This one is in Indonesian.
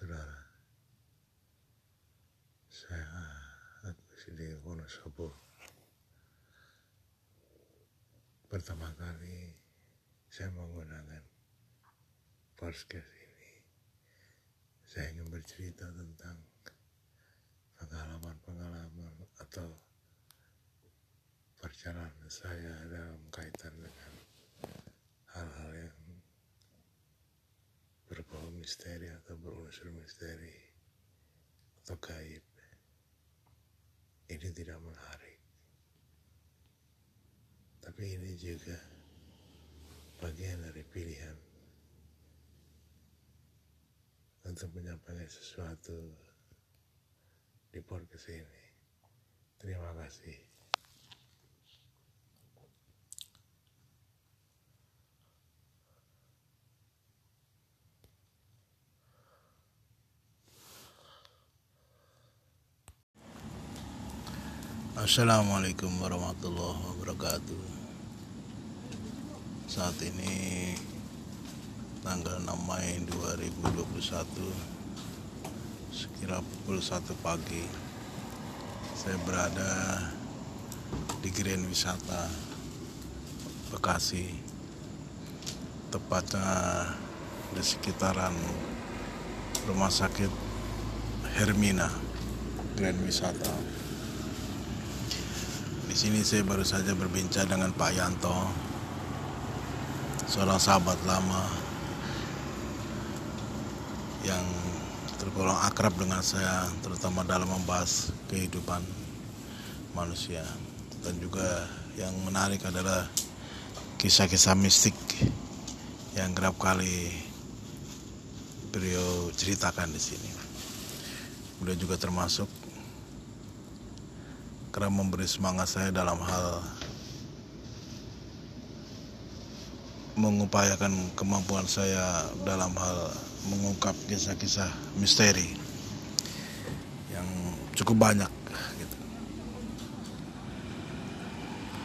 saudara. Sehat masih di Wonosobo. Pertama kali saya menggunakan podcast ini. Saya ingin bercerita tentang pengalaman-pengalaman atau perjalanan saya dalam kaitan dengan hal-hal yang misteri atau berunsur misteri atau gaib ini tidak menarik tapi ini juga bagian dari pilihan untuk menyampaikan sesuatu di podcast ini. Terima kasih. Assalamualaikum warahmatullahi wabarakatuh. Saat ini tanggal 6 Mei 2021 sekira pukul 1 pagi saya berada di Grand Wisata Bekasi. Tepatnya di sekitaran Rumah Sakit Hermina Grand Wisata di sini saya baru saja berbincang dengan Pak Yanto, seorang sahabat lama yang tergolong akrab dengan saya, terutama dalam membahas kehidupan manusia. Dan juga yang menarik adalah kisah-kisah mistik yang kerap kali beliau ceritakan di sini. Beliau juga termasuk kerap memberi semangat saya dalam hal mengupayakan kemampuan saya dalam hal mengungkap kisah-kisah misteri yang cukup banyak